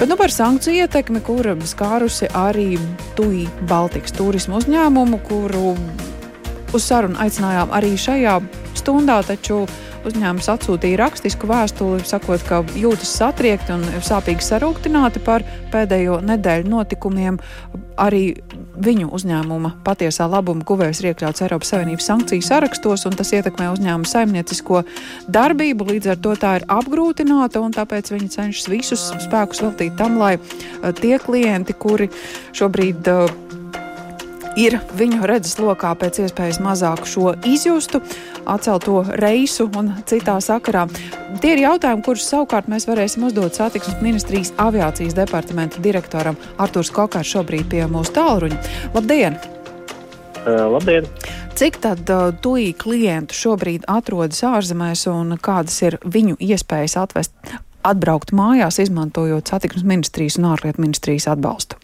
Bet nu par sankciju ietekmi, kura skārusi arī TUI Baltikas turismu uzņēmumu, kuru uz sarunu aicinājām arī šajā stundā, taču Uzņēmums atsūtīja rakstisku vēstuli, sakot, ka jūtas satriekti un sāpīgi sarūktināti par pēdējo nedēļu notikumiem. Arī viņu uzņēmuma patiesā labuma guvējs ir iekļauts Eiropas Savienības sankciju sarakstos, un tas ietekmē uzņēmuma saimniecisko darbību. Līdz ar to tā ir apgrūtināta, un tāpēc viņi cenšas visus spēkus veltīt tam, lai eh, tie klienti, kuri šobrīd uh, ir viņu redzes lokā pēc iespējas mazāk šo izjustu, atcelto reisu un citā sakarā. Tie ir jautājumi, kurus savukārt mēs varēsim uzdot satiksmes ministrijas aviācijas departamenta direktoram Artūrs Kokārs šobrīd pie mūsu tālruņa. Labdien! Uh, labdien! Cik tad uh, tuī klientu šobrīd atrodas ārzemēs un kādas ir viņu iespējas atvest, atbraukt mājās, izmantojot satiksmes ministrijas un ārlietu ministrijas atbalstu?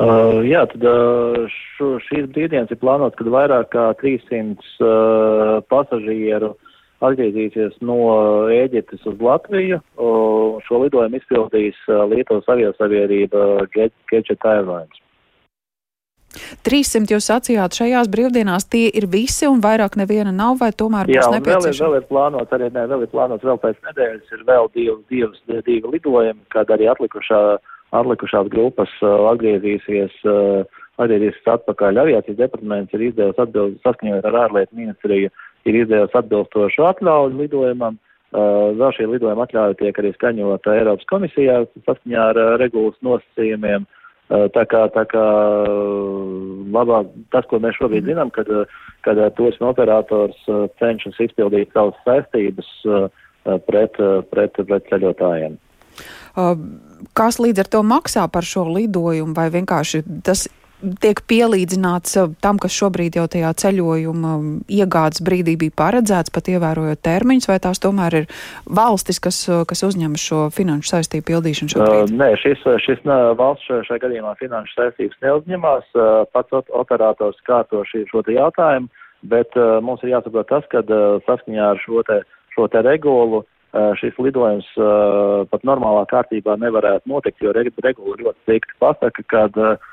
Uh, jā, tad uh, šo, šīs brīvdienas ir plānotas, kad vairāk kā 300 uh, pasažieru atgriezīsies no Ēģiptes uz Latviju. Uh, šo lidojumu izpildīs uh, Lietuvas aviosabiedrība Gadget Airlines. 300 jūs sacījāt šajās brīvdienās, tie ir visi un vairāk neviena nav, vai tomēr būs nepieciešams? Jā, vēl ir, vēl ir plānots, arī ne, vēl ir plānots vēl pēc nedēļas, ir vēl divi, divas, divi lidojumi, kad arī atlikušā uh, atlikušās grupas uh, atgriezīsies, uh, atgriezīsies atpakaļ. Aviācijas departaments ir izdevis atbildi saskaņojot ar ārlietu ministriju, ir izdevis atbilstošu atļauju lidojumam. Uh, vēl šī lidojuma atļauja tiek arī skaņota Eiropas komisijā saskaņā ar regulas nosacījumiem. Tā kā, tā kā labāk tas, ko mēs šobrīd zinām, kad, kad turisma operators cenšas izpildīt savas saistības pret, pret, pret ceļotājiem. Uh, kas līdz ar to maksā par šo lidojumu, vai vienkārši tas tiek pielīdzināts uh, tam, kas šobrīd jau tajā ceļojuma iegādes brīdī bija paredzēts, pat ievērojot termiņus, vai tās tomēr ir valstis, kas, uh, kas uzņemas šo finanšu saistību pildīšanu šobrīd? Uh, nē, šis, šis nē, valsts šajā gadījumā finanšu saistības neuzņemās, uh, pats operators kārto šī, šo te jautājumu, bet uh, mums ir jāsaprot tas, ka saskaņā ar šo te, šo te regulu Eh, šis lidojums pat normālā kārtībā nevarētu notikt, jo regula ļoti strikti pasaka, ka uh,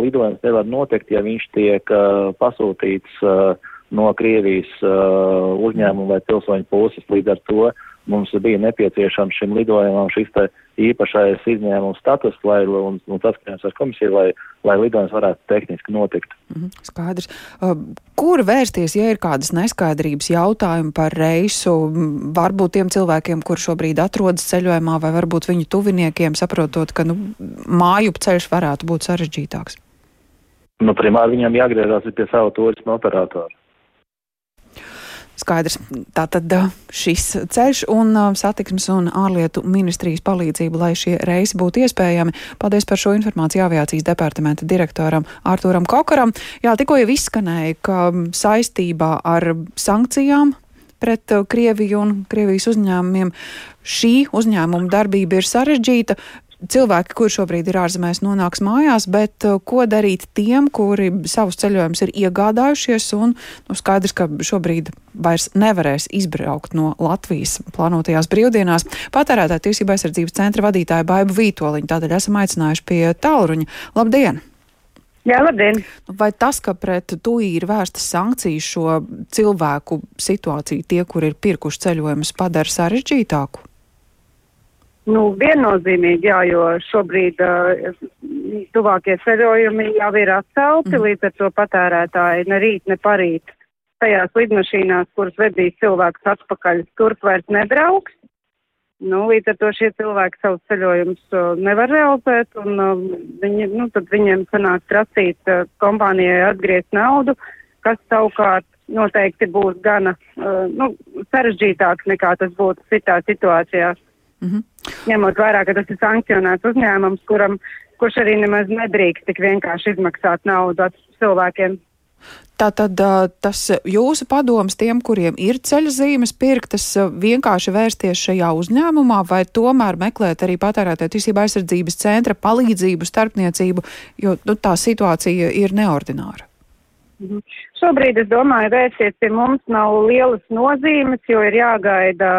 lidojums nevar notikt, ja viņš tiek uh, pasūtīts uh, no Krievijas uh, uzņēmuma vai pilsoņu puses. Līdz ar to mums bija nepieciešams šim lidojumam šis īpašais izņēmums status, lai, un, un saskaņojums ar komisiju, lai, lai lidojums varētu tehniski notikt. Mm skaidrs. Uh, kur vērsties, ja ir kādas neskaidrības jautājumi par reisu, varbūt tiem cilvēkiem, kur šobrīd atrodas ceļojumā, vai varbūt viņu tuviniekiem, saprotot, ka nu, māju ceļš varētu būt sarežģītāks? Nu, primāri viņam jāgriežas pie sava turisma operatora. Skaidrs. Tātad šis ceļš un satiksmes un ārlietu ministrijas palīdzību, lai šie reisi būtu iespējami. Paldies par šo informāciju aviācijas departamenta direktoram Arturam Kokaram. Jā, tikko jau izskanēja, ka saistībā ar sankcijām pret Krieviju un Krievijas uzņēmumiem šī uzņēmuma darbība ir sarežģīta cilvēki, kur šobrīd ir ārzemēs, nonāks mājās, bet uh, ko darīt tiem, kuri savus ceļojumus ir iegādājušies un nu, skaidrs, ka šobrīd vairs nevarēs izbraukt no Latvijas plānotajās brīvdienās. Patērētāja tiesība aizsardzības centra vadītāja Baiba Vītoliņa, tādēļ esam aicinājuši pie tālruņa. Labdien! Jā, labdien! Vai tas, ka pret to ir vērstas sankcijas šo cilvēku situāciju, tie, kur ir pirkuši ceļojumus, padara sarežģītāku? Nu, viennozīmīgi, jā, jo šobrīd uh, tuvākie ceļojumi jau ir atcelti, mm. līdz ar to patērētāji ne rīt, ne parīt tajās lidmašīnās, kuras vedīs cilvēkus atpakaļ, turp vairs nebrauks. Nu, līdz ar to šie cilvēki savus ceļojumus uh, nevar realizēt, un uh, viņi, nu, tad viņiem sanāk prasīt uh, kompānijai atgriezt naudu, kas savukārt noteikti būs gana uh, nu, sarežģītāks nekā tas būtu citās situācijās. Mm -hmm. Ņemot vērā, ka tas ir sankcionēts uzņēmums, kuram, kurš arī nemaz nedrīkst tik vienkārši izmaksāt naudu cilvēkiem. Tātad tas jūsu padoms tiem, kuriem ir ceļa zīmes pirktas, vienkārši vērsties šajā uzņēmumā vai tomēr meklēt arī patērētāju tiesību aizsardzības centra palīdzību, starpniecību, jo nu, tā situācija ir neordināra? Mhm. Šobrīd, es domāju, vērsties pie mums nav lielas nozīmes, jo ir jāgaida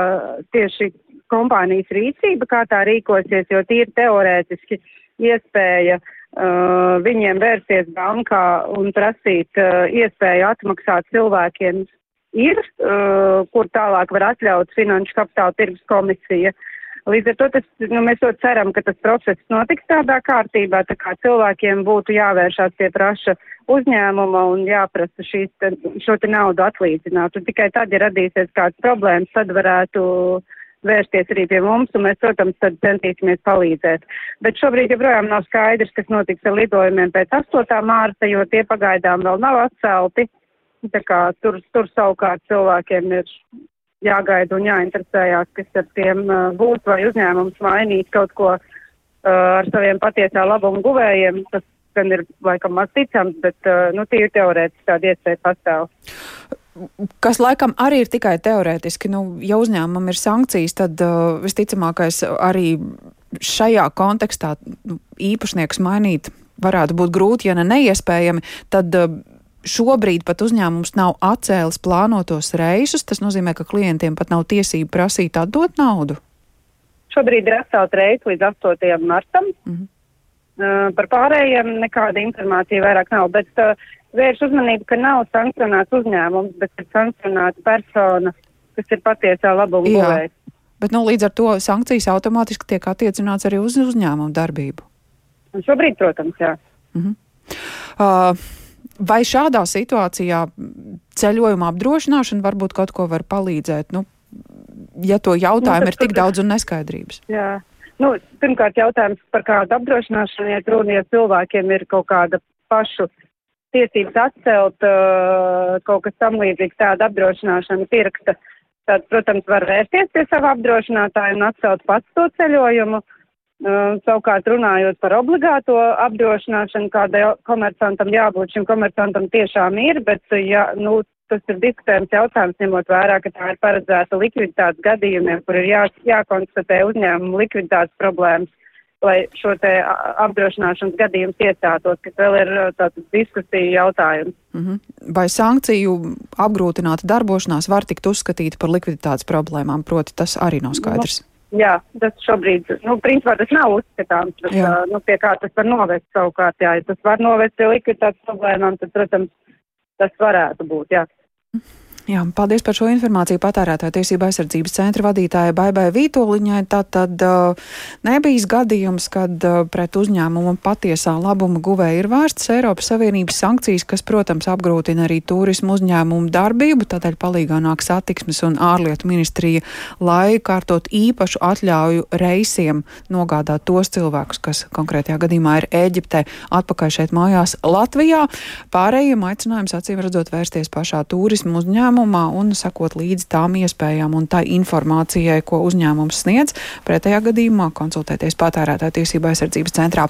tieši kompānijas rīcība, kā tā rīkosies, jo tīri teorētiski iespēja uh, viņiem vērsties bankā un prasīt uh, iespēju atmaksāt cilvēkiem ir, uh, kur tālāk var atļaut Finanšu kapitāla tirgus komisija. Līdz ar to tas, nu, mēs to ceram, ka tas process notiks tādā kārtībā, tā kā cilvēkiem būtu jāvēršās pie praša uzņēmuma un jāprasa šīs, šo te naudu atlīdzināt. Un tikai tad, ja radīsies kāds problēmas, tad varētu vērsties arī pie mums, un mēs, protams, tad centīsimies palīdzēt. Bet šobrīd joprojām nav skaidrs, kas notiks ar lidojumiem pēc 8. mārta, jo tie pagaidām vēl nav atcelti. Tā kā tur, tur savukārt cilvēkiem ir jāgaida un jāinteresējās, kas ar tiem būs, vai uzņēmums mainīt kaut ko ar saviem patiesā labumu guvējiem. Tas gan ir laikam maz ticams, bet nu, tīri teorētiski tāda iespēja pastāv. Kas laikam arī ir tikai teorētiski. Nu, ja uzņēmumam ir sankcijas, tad uh, visticamākais arī šajā kontekstā nu, īpašnieks mainīt varētu būt grūti, ja ne neiespējami. Tad, uh, Šobrīd pat uzņēmums nav atcēlis plānotos reisus. Tas nozīmē, ka klientiem pat nav tiesība prasīt atdot naudu. Šobrīd ir atcelt reisu līdz 8. martam. Mm -hmm. uh, par pārējiem nekāda informācija vairāk nav, bet uh, vērš uzmanību, ka nav sankcionēts uzņēmums, bet ir sankcionēta persona, kas ir patiesā labuma guvējs. Bet nu, līdz ar to sankcijas automātiski tiek attiecināts arī uz uzņēmumu darbību. Un šobrīd, protams, jā. Mm -hmm. uh, Vai šādā situācijā ceļojuma apdrošināšana varbūt kaut ko var palīdzēt? Nu, ja to jautājumu nu, ir tik daudz un neskaidrības. Jā. Nu, pirmkārt, jautājums par kādu apdrošināšanu, ja runa, ja cilvēkiem ir kaut kāda pašu tiesības atcelt uh, kaut kas tam līdzīgs, tāda apdrošināšana pirksta, tad, protams, var vērsties pie sava apdrošinātāja un atcelt pats to ceļojumu. Uh, savukārt runājot par obligāto apdrošināšanu, kādai komersantam jābūt, šim komersantam tiešām ir, bet ja, nu, tas ir diskutējums jautājums, ņemot vērā, ka tā ir paredzēta likviditātes gadījumiem, kur ir jā, jākonstatē uzņēmumu likviditātes problēmas, lai šo te apdrošināšanas gadījumus iestātos, kas vēl ir tāds diskusija jautājums. Mm -hmm. Vai sankciju apgrūtināta darbošanās var tikt uzskatīta par likviditātes problēmām, proti tas arī nav skaidrs? Nu, Jā, tas šobrīd, nu, principā tas nav uzskatāms, bet, jā. nu, pie kā tas var novest savukārt, jā, ja tas var novest pie likviditātes problēmām, tad, protams, tas varētu būt, jā. Jā, paldies par šo informāciju patērētāja tiesība aizsardzības centra vadītāja Baibai Vītoliņai. Tātad uh, nebijis gadījums, kad uh, pret uzņēmumu patiesā labuma guvēja ir vērsts Eiropas Savienības sankcijas, kas, protams, apgrūtina arī turismu uzņēmumu darbību. Tādēļ palīgā nāk satiksmes un ārlietu ministrija, lai kārtot īpašu atļauju reisiem nogādāt tos cilvēkus, kas konkrētajā gadījumā ir Ēģiptē, atpakaļ šeit mājās Latvijā. Pārējiem aicinājums acīm redzot vērsties pašā turismu uzņēmumu uzņēmumā un sakot līdzi tām iespējām un tā informācijai, ko uzņēmums sniedz. Pretējā gadījumā konsultēties patērētāju tiesību aizsardzības centrā.